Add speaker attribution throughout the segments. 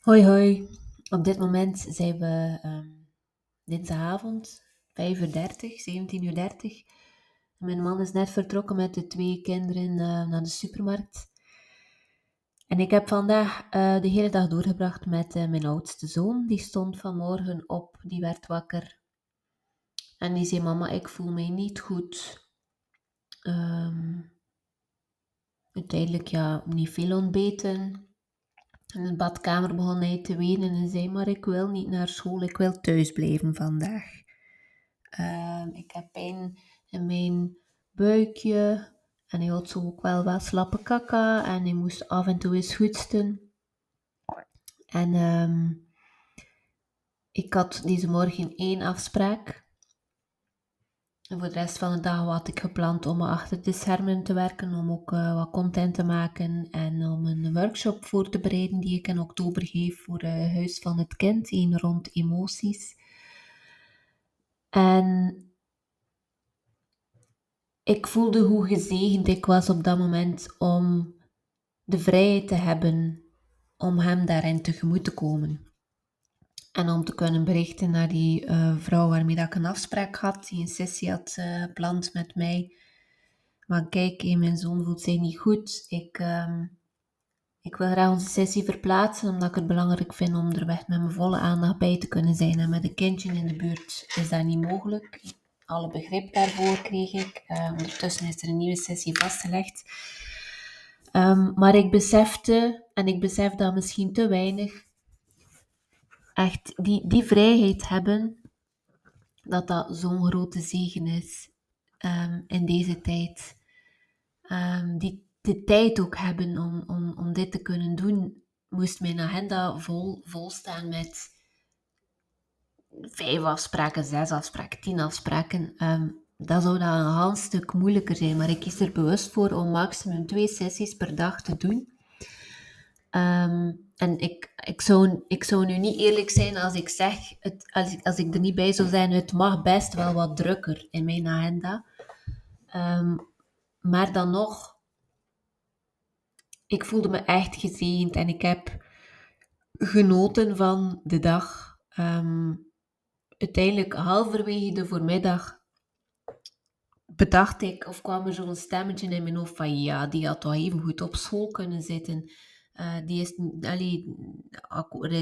Speaker 1: Hoi hoi, op dit moment zijn we um, dinsdagavond, 5 uur 30, 17 uur 30. Mijn man is net vertrokken met de twee kinderen uh, naar de supermarkt. En ik heb vandaag uh, de hele dag doorgebracht met uh, mijn oudste zoon. Die stond vanmorgen op, die werd wakker. En die zei, mama, ik voel mij niet goed. Um, uiteindelijk, ja, niet veel ontbeten in de badkamer begon hij te wenen en zei: Maar ik wil niet naar school, ik wil thuis blijven vandaag. Uh, ik heb pijn in mijn buikje en hij had zo ook wel wat slappe kaka en hij moest af en toe eens hoesten. En um, ik had deze morgen één afspraak voor de rest van de dag had ik gepland om achter de schermen te werken, om ook uh, wat content te maken en om een workshop voor te bereiden die ik in oktober geef voor uh, Huis van het Kind, een rond emoties. En ik voelde hoe gezegend ik was op dat moment om de vrijheid te hebben om hem daarin tegemoet te komen. En om te kunnen berichten naar die uh, vrouw waarmee dat ik een afspraak had, die een sessie had gepland uh, met mij. Maar kijk, mijn zoon voelt zich niet goed. Ik, uh, ik wil graag onze sessie verplaatsen, omdat ik het belangrijk vind om er echt met mijn volle aandacht bij te kunnen zijn. En met een kindje in de buurt is dat niet mogelijk. Alle begrip daarvoor kreeg ik. Eh, ondertussen is er een nieuwe sessie vastgelegd. Um, maar ik besefte, en ik besef dat misschien te weinig, echt die, die vrijheid hebben, dat dat zo'n grote zegen is um, in deze tijd. Um, die de tijd ook hebben om, om, om dit te kunnen doen, moest mijn agenda vol, vol staan met vijf afspraken, zes afspraken, tien afspraken. Um, dat zou dan een heel stuk moeilijker zijn, maar ik kies er bewust voor om maximum twee sessies per dag te doen. Um, en ik, ik, zou, ik zou nu niet eerlijk zijn als ik zeg, het, als, ik, als ik er niet bij zou zijn, het mag best wel wat drukker in mijn agenda. Um, maar dan nog, ik voelde me echt gezegend en ik heb genoten van de dag. Um, uiteindelijk, halverwege de voormiddag, bedacht ik, of kwam er zo'n stemmetje in mijn hoofd van ja, die had toch even goed op school kunnen zitten. Uh, die is,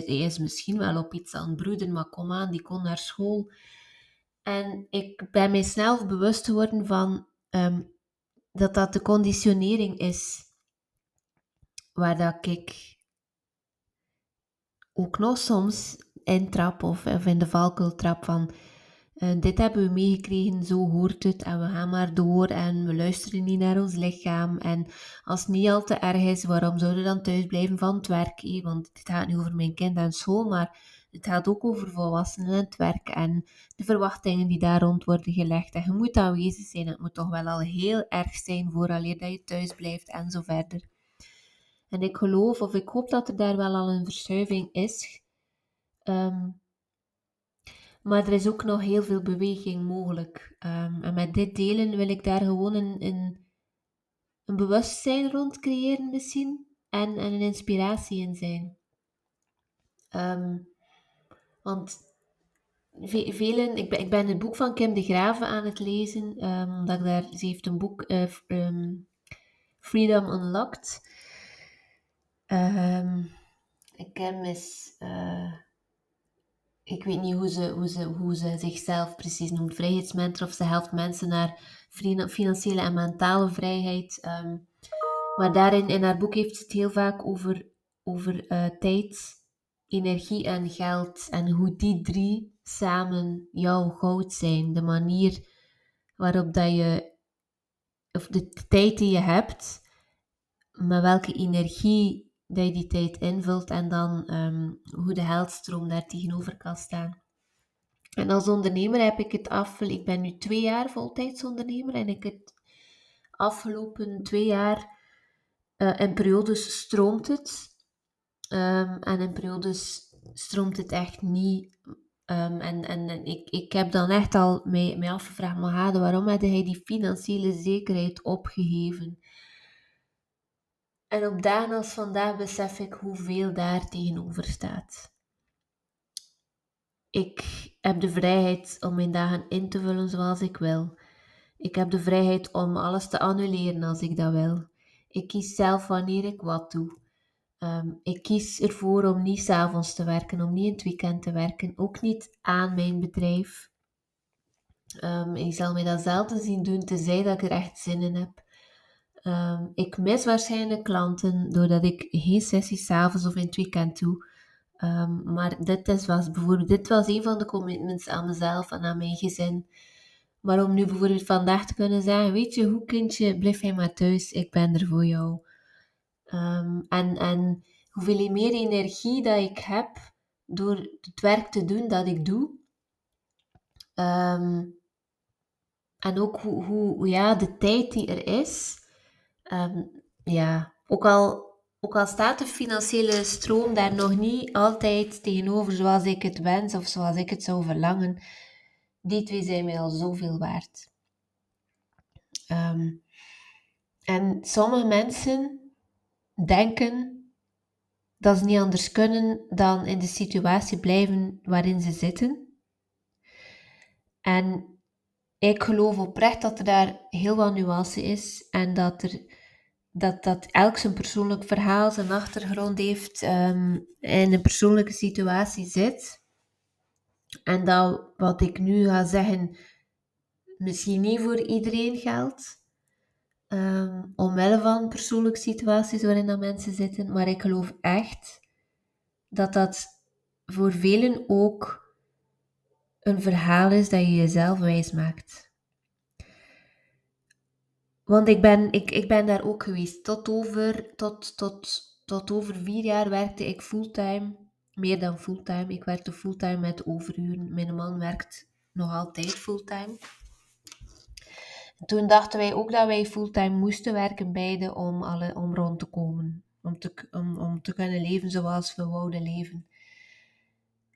Speaker 1: is misschien wel op iets aan het broeden, maar kom aan, die kon naar school. En ik ben mij snel bewust geworden van um, dat dat de conditionering is waar dat ik ook nog soms intrap of, in de valkuil trap van uh, dit hebben we meegekregen, zo hoort het en we gaan maar door en we luisteren niet naar ons lichaam. En als het niet al te erg is, waarom zouden we dan thuis blijven van het werk? Eh? Want dit gaat niet over mijn kind en school, maar het gaat ook over volwassenen en het werk en de verwachtingen die daar rond worden gelegd. En je moet aanwezig zijn, het moet toch wel al heel erg zijn vooraleer dat je thuis blijft en zo verder. En ik geloof of ik hoop dat er daar wel al een verschuiving is. Um, maar er is ook nog heel veel beweging mogelijk. Um, en met dit delen wil ik daar gewoon een, een, een bewustzijn rond creëren misschien. En, en een inspiratie in zijn. Um, want velen, ik ben, ik ben het boek van Kim de Graven aan het lezen. Um, dat ik daar, ze heeft een boek, uh, Freedom Unlocked. Kim is... Uh, ik weet niet hoe ze, hoe, ze, hoe ze zichzelf precies noemt, vrijheidsmentor, of ze helpt mensen naar financiële en mentale vrijheid. Um, maar daarin, in haar boek heeft ze het heel vaak over, over uh, tijd, energie en geld. En hoe die drie samen jouw goud zijn. De manier waarop dat je, of de tijd die je hebt, met welke energie dat je die tijd invult en dan um, hoe de geldstroom daar tegenover kan staan. En als ondernemer heb ik het af, ik ben nu twee jaar voltijdsondernemer en ik het afgelopen twee jaar uh, in periodes stroomt het um, en in periodes stroomt het echt niet. Um, en en ik, ik heb dan echt al mij, mij afgevraagd, maar waarom had hij die financiële zekerheid opgegeven? En op dagen als vandaag besef ik hoeveel daar tegenover staat. Ik heb de vrijheid om mijn dagen in te vullen zoals ik wil. Ik heb de vrijheid om alles te annuleren als ik dat wil. Ik kies zelf wanneer ik wat doe. Ehm, ik kies ervoor om niet s'avonds te werken, om niet in het weekend te werken, ook niet aan mijn bedrijf. Um, ik zal mij dat zelden zien doen, tenzij dat ik er echt zin in heb. Ehm, ik mis waarschijnlijk klanten doordat ik geen sessies s'avonds of in het weekend doe. maar dit, is, was bijvoorbeeld, dit was een van de commitments aan mezelf en aan mijn gezin. Maar om nu bijvoorbeeld vandaag te kunnen zeggen, weet je, hoe kindje, blijf jij maar thuis, ik ben er voor jou. Um, en, en hoeveel meer energie dat ik heb door het werk te doen dat ik doe. En ook hoe, hoe, ja, de tijd die er is. Um, ja, ook al, ook al staat de financiële stroom daar nog niet altijd tegenover zoals ik het wens of zoals ik het zou verlangen, die twee zijn mij al zoveel waard. Um, en sommige mensen denken dat ze niet anders kunnen dan in de situatie blijven waarin ze zitten. En ik geloof oprecht dat er daar heel wat nuance is en dat, er, dat, dat elk zijn persoonlijk verhaal, zijn achtergrond heeft um, in een persoonlijke situatie zit. En dat wat ik nu ga zeggen misschien niet voor iedereen geldt. Um, omwille van persoonlijke situaties waarin dat mensen zitten. Maar ik geloof echt dat dat voor velen ook een verhaal is dat je jezelf wijs maakt. Want ik ben, ik, ik ben daar ook geweest. Tot over, tot, tot, tot over vier jaar werkte ik fulltime. Meer dan fulltime. Ik werkte fulltime met overuren. Mijn man werkt nog altijd fulltime. Toen dachten wij ook dat wij fulltime moesten werken, beide, om, alle, om rond te komen. Om te, om, om te kunnen leven zoals we wouden leven.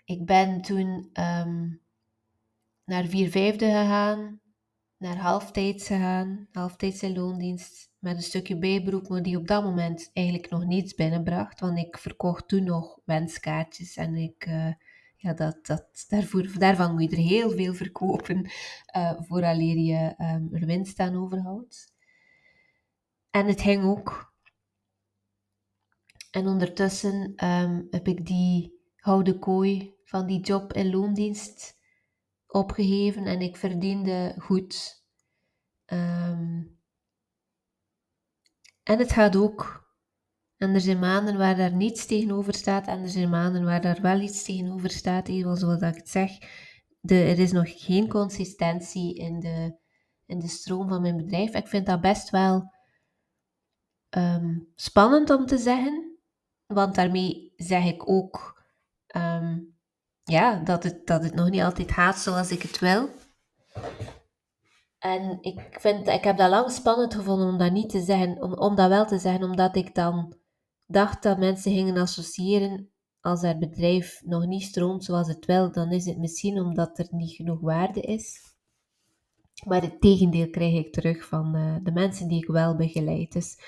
Speaker 1: Ik ben toen um, naar vier vijfde gegaan, naar halftijds gegaan, halftijdse loondienst, met een stukje bijberoep, maar die op dat moment eigenlijk nog niets binnenbracht, want ik verkocht toen nog wenskaartjes en ik... Uh, ja, dat, dat, daarvoor, daarvan moet je er heel veel verkopen uh, vooraleer je um, er winst aan overhoudt. En het ging ook. En ondertussen um, heb ik die houden kooi van die job in loondienst opgegeven en ik verdiende goed. Um, en het gaat ook en er zijn maanden waar daar niets tegenover staat en er zijn maanden waar daar wel iets tegenover staat, even zoals ik het zeg. De, er is nog geen consistentie in de, in de stroom van mijn bedrijf. Ik vind dat best wel ehm, spannend om te zeggen, want daarmee zeg ik ook ehm, ja, dat, het, dat het nog niet altijd gaat zoals ik het wil. En ik, vind, ik heb dat lang spannend gevonden om dat niet te zeggen, om, om dat wel te zeggen, omdat ik dan dacht dat mensen gingen associëren als haar bedrijf nog niet stroomt zoals het wil, dan is het misschien omdat er niet genoeg waarde is. Maar het tegendeel krijg ik terug van uh, de mensen die ik wel begeleid. Dus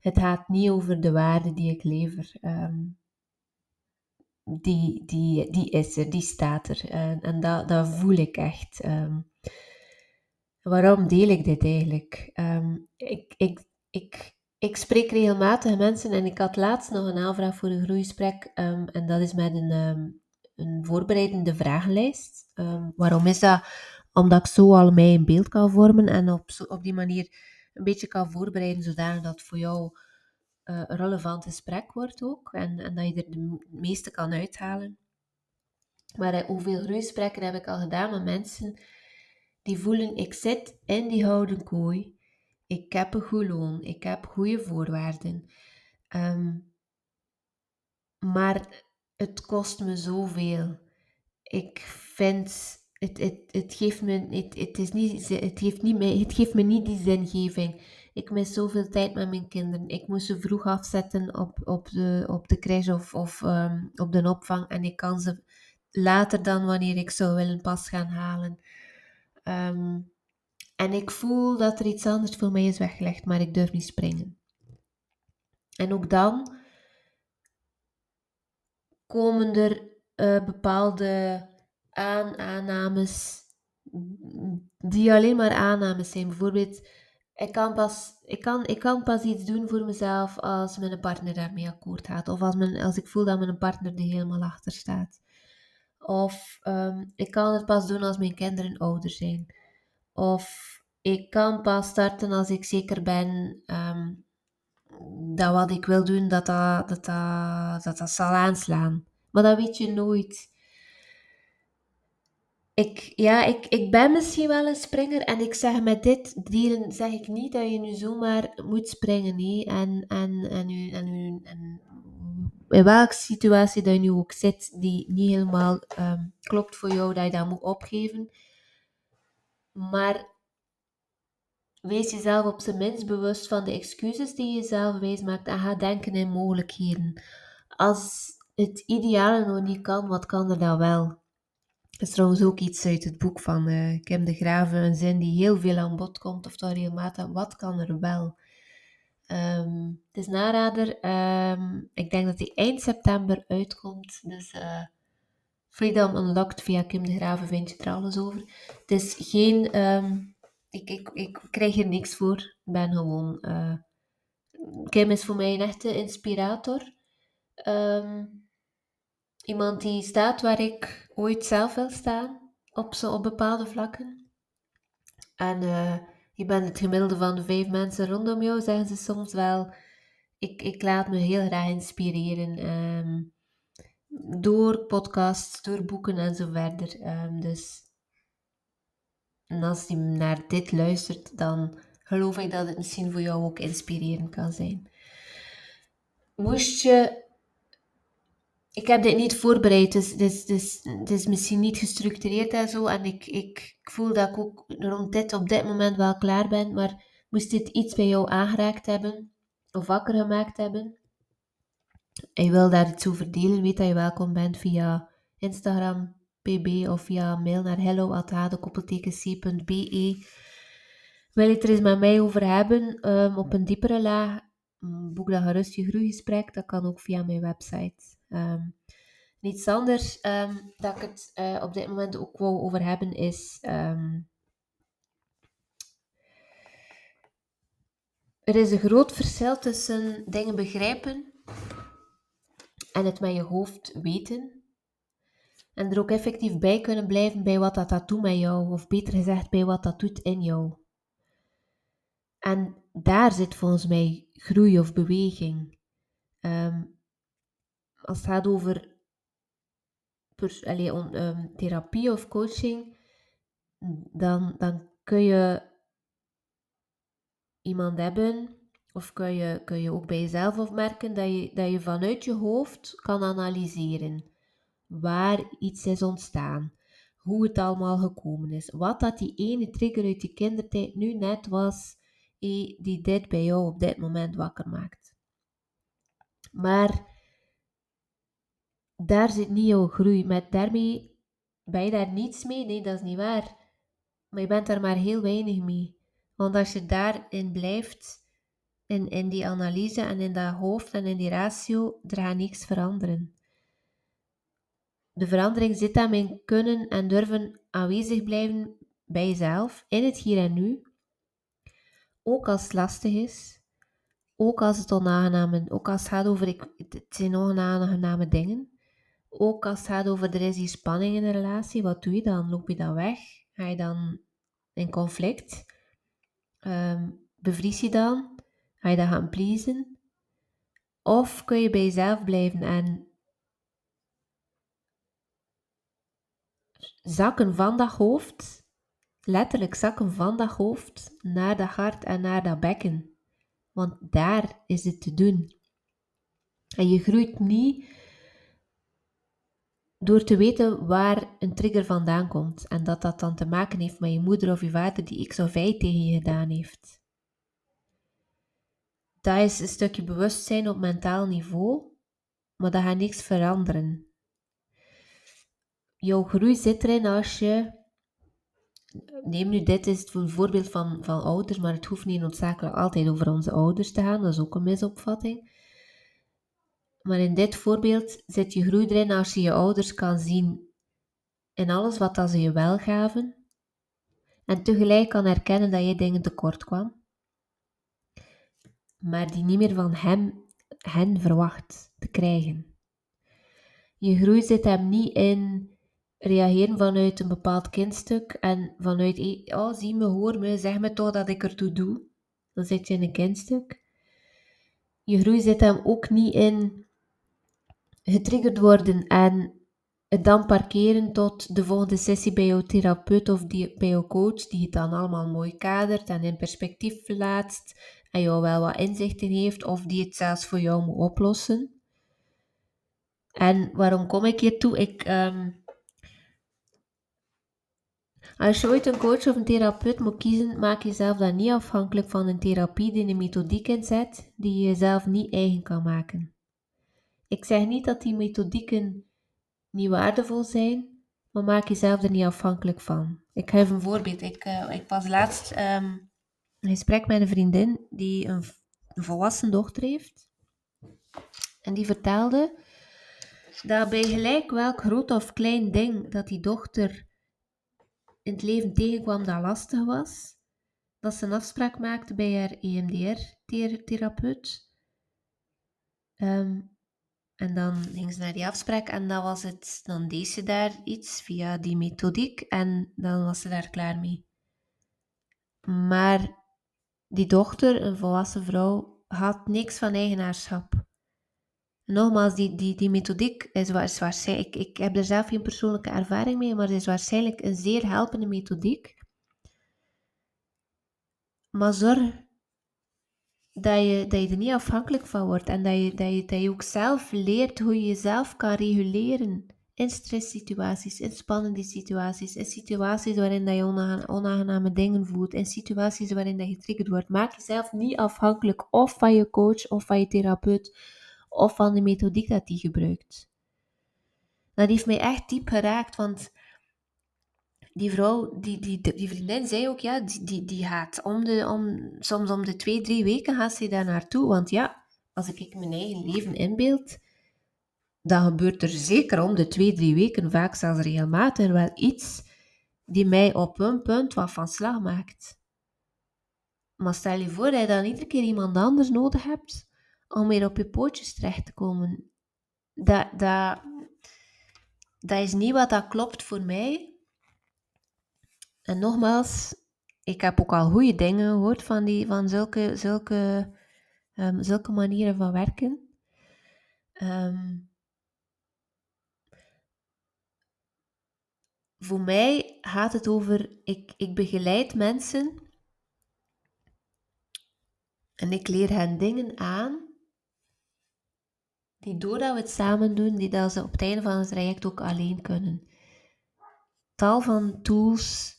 Speaker 1: het gaat niet over de waarde die ik lever. Um, die, die, die is er, die staat er. En, en dat, dat voel ik echt. Um, waarom deel ik dit eigenlijk? Um, ik, ik, ik ik spreek regelmatig mensen en ik had laatst nog een aanvraag voor een groeisprek um, en dat is met een, een voorbereidende vragenlijst. Waarom is dat? Omdat ik zo al mij een beeld kan vormen en op, op die manier een beetje kan voorbereiden zodanig dat voor jou uh, relevant gesprek wordt ook en, en dat je er de meeste kan uithalen. Maar uh, hoeveel groeisprekken heb ik al gedaan met mensen die voelen, ik zit in die houden kooi ik heb een goed loon, ik heb goede voorwaarden. Ehm, maar het kost me zoveel. Ik vind, het, het, het, geeft, me, het, het, is niet, het, niet, het geeft me niet die zingeving. Ik mis zoveel tijd met mijn kinderen. Ik moest ze vroeg afzetten op, op, de, op de crash of, of um, op de opvang. En ik kan ze later dan wanneer ik zou willen pas gaan halen. Um, en ik voel dat er iets anders voor mij is weggelegd, maar ik durf niet springen. En ook dan komen er uh, bepaalde aan, aannames die alleen maar aannames zijn. Bijvoorbeeld, ik kan, pas, ik, kan, ik kan pas iets doen voor mezelf als mijn partner daarmee akkoord gaat. Of als, mijn, als ik voel dat mijn partner er helemaal achter staat. Of um, ik kan het pas doen als mijn kinderen ouder zijn. Of ik kan pas starten als ik zeker ben um, dat wat ik wil doen, dat dat, dat, dat, dat, dat zal aanslaan. Maar dat weet je nooit. Ik, ja, ik, ik ben misschien wel een springer en ik zeg met dit delen zeg ik niet dat je nu zomaar moet springen. Nee. En, en, en, u, en, u, en in welke situatie dat je nu ook zit die niet helemaal um, klopt voor jou, dat je dat moet opgeven. Maar wees jezelf op zijn minst bewust van de excuses die je jezelf wijs maakt en ga denken in mogelijkheden. Als het ideale nog niet kan, wat kan er dan wel? Is trouwens ook iets uit het boek van uh, Kim de Graven, een zin die heel veel aan bod komt, of toch regelmatig, wat kan er wel? Um, het is narader, um, ik denk dat die eind september uitkomt, dus uh, Freedom Unlocked via Kim de Graven vind je er alles over. Het is geen, um, ik, ik, ik krijg hier niks voor, ik ben gewoon, uh, Kim is voor mij een echte inspirator. Iemand die staat waar ik ooit zelf wil staan, op, zo, op bepaalde vlakken. En uh, je bent het gemiddelde van de vijf mensen rondom jou, zeggen ze soms wel. Ik, ik laat me heel graag inspireren. Um, door podcasts, door boeken en zo verder. Um, dus en als je naar dit luistert, dan geloof ik dat het misschien voor jou ook inspirerend kan zijn. Moest je ik heb dit niet voorbereid, dus, dus, dus het is misschien niet gestructureerd en zo. En ik, ik, ik, voel dat ik ook rond dit op dit moment wel klaar ben. Maar moest dit iets bij jou aangeraakt hebben, of wakker gemaakt hebben, en je wil daar iets over delen, weet dat je welkom bent via Instagram, pb of via mail naar hello.hadekoppelteken.be. Wil je het er eens met mij over hebben, um, op een diepere laag, boek dan gerust je groeigesprek. Dat kan ook via mijn website. Um, iets anders um, dat ik het uh, op dit moment ook wou over hebben is. Um, er is een groot verschil tussen dingen begrijpen en het met je hoofd weten. En er ook effectief bij kunnen blijven bij wat dat, dat doet met jou, of beter gezegd bij wat dat doet in jou. En daar zit volgens mij groei of beweging. Um, als het gaat over allee, on, um, therapie of coaching, dan, dan kun je iemand hebben, of kun je, kun je ook bij jezelf opmerken, dat je, dat je vanuit je hoofd kan analyseren waar iets is ontstaan, hoe het allemaal gekomen is, wat dat die ene trigger uit die kindertijd nu net was, die dit bij jou op dit moment wakker maakt. Maar daar zit niet jouw groei. Met daarmee ben je daar niets mee. Nee, dat is niet waar. Maar je bent daar maar heel weinig mee. Want als je daarin blijft, in, in die analyse en in dat hoofd en in die ratio, er gaat niks veranderen. De verandering zit aan in kunnen en durven aanwezig blijven bij jezelf, in het hier en nu. Ook als het lastig is, ook als het onaangename, ook als het gaat over, ik, het zijn onaangename dingen. Ook als het gaat over er is die spanning in een relatie, wat doe je dan? Loop je dan weg? Ga je dan in conflict? Um, bevries je dan? Ga je dan gaan pleasen? Of kun je bij jezelf blijven en zakken van dat hoofd, letterlijk zakken van dat hoofd naar dat hart en naar dat bekken. Want daar is het te doen. En je groeit niet door te weten waar een trigger vandaan komt en dat dat dan te maken heeft met je moeder of je vader die X of Y tegen je gedaan heeft. Dat is een stukje bewustzijn op mentaal niveau, maar dat gaat niks veranderen. Jouw groei zit erin als je. Neem nu dit is een voorbeeld van, van ouders, maar het hoeft niet noodzakelijk altijd over onze ouders te gaan, dat is ook een misopvatting. Maar in dit voorbeeld zit je groei erin als je je ouders kan zien in alles wat dat ze je wel gaven. En tegelijk kan herkennen dat je dingen tekort kwam. Maar die niet meer van hem, hen verwacht te krijgen. Je groei zit hem niet in reageren vanuit een bepaald kindstuk en vanuit, oh zie me, hoor me, zeg me toch dat ik ertoe doe. Dan zit je in een kindstuk. Je groei zit hem ook niet in getriggerd worden en het dan parkeren tot de volgende sessie bij jouw therapeut of die, bij jouw coach, die het dan allemaal mooi kadert en in perspectief plaatst en jou wel wat inzichten heeft of die het zelfs voor jou moet oplossen. En waarom kom ik hier toe? Ik, ehm, als je ooit een coach of een therapeut moet kiezen, maak jezelf dan niet afhankelijk van een therapie die een methodiek inzet die je jezelf niet eigen kan maken. Ik zeg niet dat die methodieken niet waardevol zijn, maar maak jezelf er niet afhankelijk van. Ik geef een voorbeeld. Ik, uh, ik was laatst um, een gesprek met een vriendin die een, een volwassen dochter heeft. En die vertelde dat bij gelijk welk groot of klein ding dat die dochter in het leven tegenkwam dat lastig was, dat ze een afspraak maakte bij haar EMDR-therapeut. Ehm, en dan ging ze naar die afspraak en dan was het, dan deed ze daar iets via die methodiek en dan was ze daar klaar mee. Maar die dochter, een volwassen vrouw, had niks van eigenaarschap. Nogmaals, die, die, die methodiek is, is waarschijnlijk, ik, ik heb er zelf geen persoonlijke ervaring mee, maar het is waarschijnlijk een zeer helpende methodiek. Maar zorg dat je, dat je er niet afhankelijk van wordt en dat je, dat, je, dat je ook zelf leert hoe je jezelf kan reguleren in stresssituaties, in spannende situaties, in situaties waarin dat je onaangename dingen voelt, in situaties waarin dat je getriggerd wordt. Maak jezelf niet afhankelijk of van je coach of van je therapeut of van de methodiek dat die gebruikt. Dat heeft mij echt diep geraakt, want die vrouw, die, die, die vriendin zei ook, ja, die, die, die gaat om de, om, soms om de twee, drie weken gaat ze daar naartoe. Want ja, als ik mijn eigen leven inbeeld, dan gebeurt er zeker om de twee, drie weken, vaak zelfs regelmatig, wel iets die mij op een punt wat van slag maakt. Maar stel je voor dat je dan iedere keer iemand anders nodig hebt om weer op je pootjes terecht te komen. Dat, dat, dat is niet wat dat klopt voor mij. En nogmaals, ik heb ook al goede dingen gehoord van, die, van zulke, zulke, um, zulke manieren van werken. Um, voor mij gaat het over, ik, ik begeleid mensen en ik leer hen dingen aan die doordat we het samen doen, die dat ze op het einde van het traject ook alleen kunnen. Tal van tools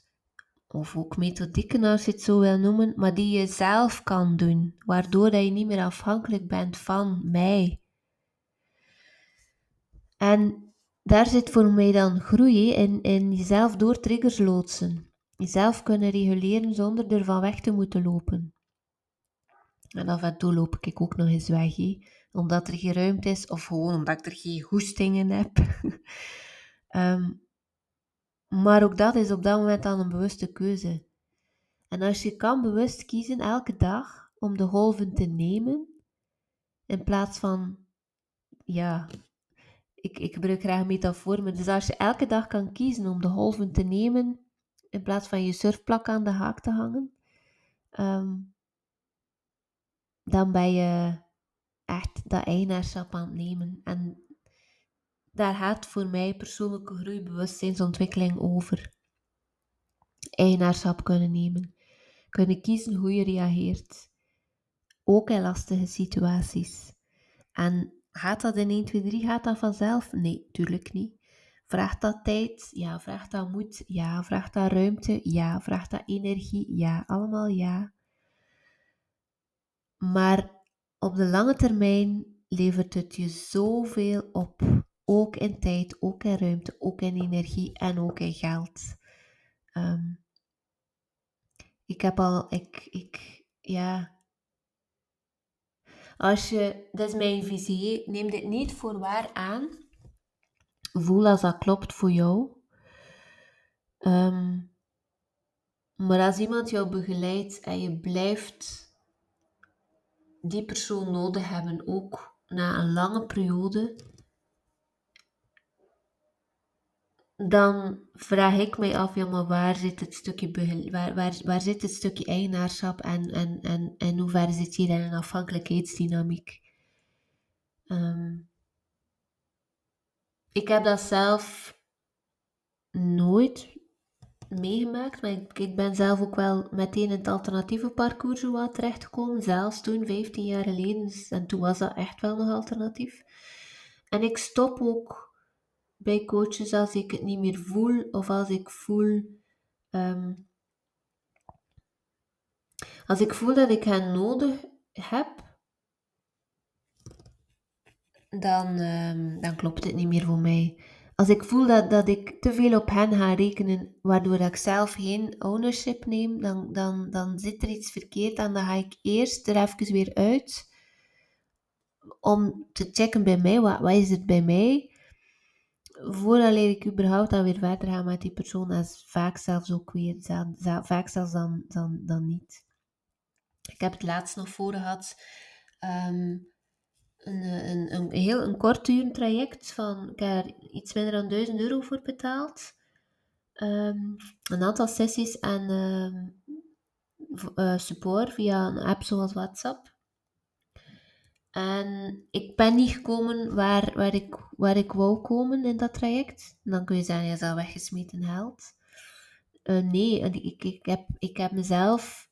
Speaker 1: of ook methodieken als je het zo wil noemen, maar die je zelf kan doen, waardoor dat je niet meer afhankelijk bent van mij. En daar zit voor mij dan groei in, in jezelf door triggers loodsen. Jezelf kunnen reguleren zonder ervan weg te moeten lopen. En af en toe loop ik ook nog eens weg, omdat er geen ruimte is of gewoon omdat ik er geen goestingen heb. um, Maar ook dat is op dat moment dan een bewuste keuze. En als je kan bewust kiezen elke dag om de golven te nemen, in plaats van, ja, ik, ik gebruik graag metafoor, dus als je elke dag kan kiezen om de golven te nemen, in plaats van je surfplak aan de haak te hangen, ehm, dan ben je dat eigenaarschap aan het nemen. En daar gaat voor mij persoonlijke groei, bewustzijnsontwikkeling over. Eigenaarschap kunnen nemen. Kunnen kiezen hoe je reageert. Ook in lastige situaties. En gaat dat in 1, 2, 3? Gaat dat vanzelf? Nee, tuurlijk niet. Vraagt dat tijd? Ja. Vraagt dat moed? Ja. Vraagt dat ruimte? Ja. Vraagt dat energie? Ja. Allemaal ja. Maar op de lange termijn levert het je zoveel op. Ook in tijd, ook in ruimte, ook in energie en ook in geld. Um, ik heb al, ik, ik, ja. Als je, dat is mijn visie, neem dit niet voor waar aan. Voel als dat klopt voor jou. Um, maar als iemand jou begeleidt en je blijft die persoon nodig hebben, ook na een lange periode, dan vraag ik mij af, ja, maar waar zit het stukje, waar, waar, waar zit het stukje eigenaarschap en, en, en, en hoe ver zit hier een afhankelijkheidsdynamiek? Um, ik heb dat zelf nooit meegemaakt, maar ik, ik, ben zelf ook wel meteen in het alternatieve parcours wat terechtgekomen, zelfs toen, 15 jaar geleden, dus, en toen was dat echt wel nog alternatief. En ik stop ook bij coaches als ik het niet meer voel of als ik voel. Ehm, als ik voel dat ik hen nodig heb, dan, um, dan klopt het niet meer voor mij. Als ik voel dat, dat ik te veel op hen ga rekenen, waardoor ik zelf geen ownership neem, dan, dan, dan zit er iets verkeerd en dan ga ik eerst er even weer uit om te checken bij mij, wat, wat is het bij mij? voordat ik überhaupt dan weer verder ga met die persoon, is vaak zelfs ook weer, vaak zelfs dan, dan, dan niet. Ik heb het laatst nog voor gehad, um, een, een, een, heel een kort traject van, ik heb er iets minder dan 1000 euro voor betaald. Um, een aantal sessies en uh, support via een app zoals WhatsApp. En ik ben niet gekomen waar, waar, ik, waar ik wou komen in dat traject. dan kun je zeggen, je is al weggesmeten geld. Uh, nee, ik, ik, heb, ik heb mezelf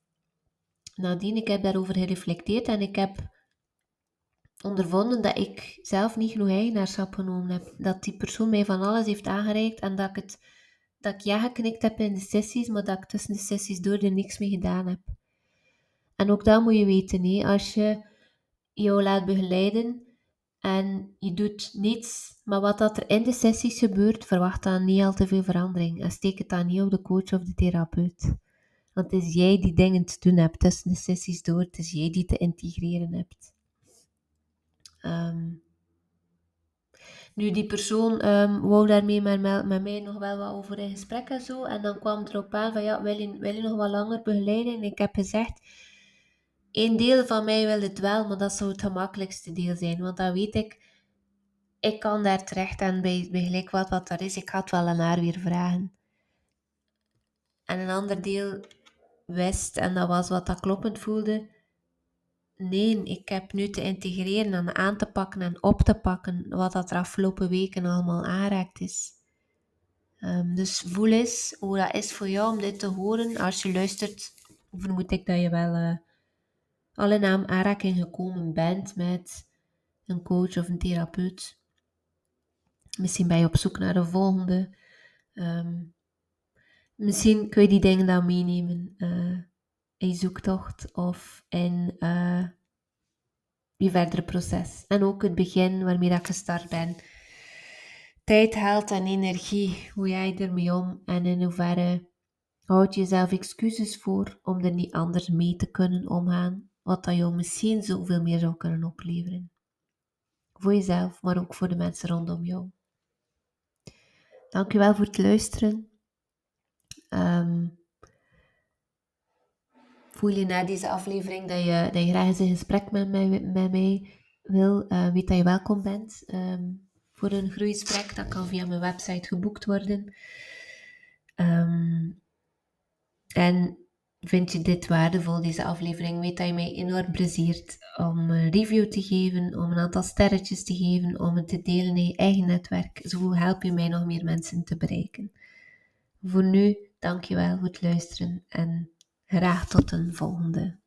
Speaker 1: nadien, ik heb daarover gereflecteerd en ik heb ondervonden dat ik zelf niet genoeg eigenaarschap genomen heb. Dat die persoon mij van alles heeft aangereikt en dat ik, het, dat ik ja geknikt heb in de sessies, maar dat ik tussen de sessies door er niks mee gedaan heb. En ook dat moet je weten, nee, als je jou laat begeleiden en je doet niets, maar wat dat er in de sessies gebeurt, verwacht dan niet al te veel verandering en steek het dan niet op de coach of de therapeut. Want het is jij die dingen te doen hebt tussen de sessies door, het is jij die te integreren hebt. Ehm, nu, die persoon um, wou daarmee met, met, mij nog wel wat over in gesprek en zo. En dan kwam erop aan van, ja, wil je, wil nog wat langer begeleiden? En ik heb gezegd, een deel van mij wil het wel, maar dat zou het gemakkelijkste deel zijn. Want dan weet ik, ik kan daar terecht en bij, gelijk wat wat is, ik ga het wel aan haar weer vragen. En een ander deel wist, en dat was wat dat kloppend voelde, nee, ik heb nu te integreren en aan te pakken en op te pakken wat dat er afgelopen weken allemaal aanraakt is. Um, dus voel eens hoe dat is voor jou om dit te horen. Als je luistert, vermoed ik dat je wel... Uh, al in aanraking gekomen bent met een coach of een therapeut. Misschien ben je op zoek naar de volgende. Ehm, misschien kun je die dingen dan meenemen uh, je zoektocht of in uh, je verdere proces. En ook het begin waarmee ik gestart ben. Tijd, geld en energie. Hoe jij ermee om en in hoeverre houd je jezelf excuses voor om er niet anders mee te kunnen omgaan wat dat jou misschien zoveel meer zou kunnen opleveren. Voor jezelf, maar ook voor de mensen rondom jou. Dankjewel voor het luisteren. Um, voel je na deze aflevering dat je, dat je graag eens een gesprek met mij, wil, uh, weet dat je welkom bent. Um, voor een groeisprek, dat kan via mijn website geboekt worden. Um, en Vind je dit waardevol, deze aflevering? Weet dat je mij enorm pleziert om een review te geven, om een aantal sterretjes te geven, om het te delen in je eigen netwerk. Zo help je mij nog meer mensen te bereiken. Voor nu, dankjewel voor het luisteren en graag tot een volgende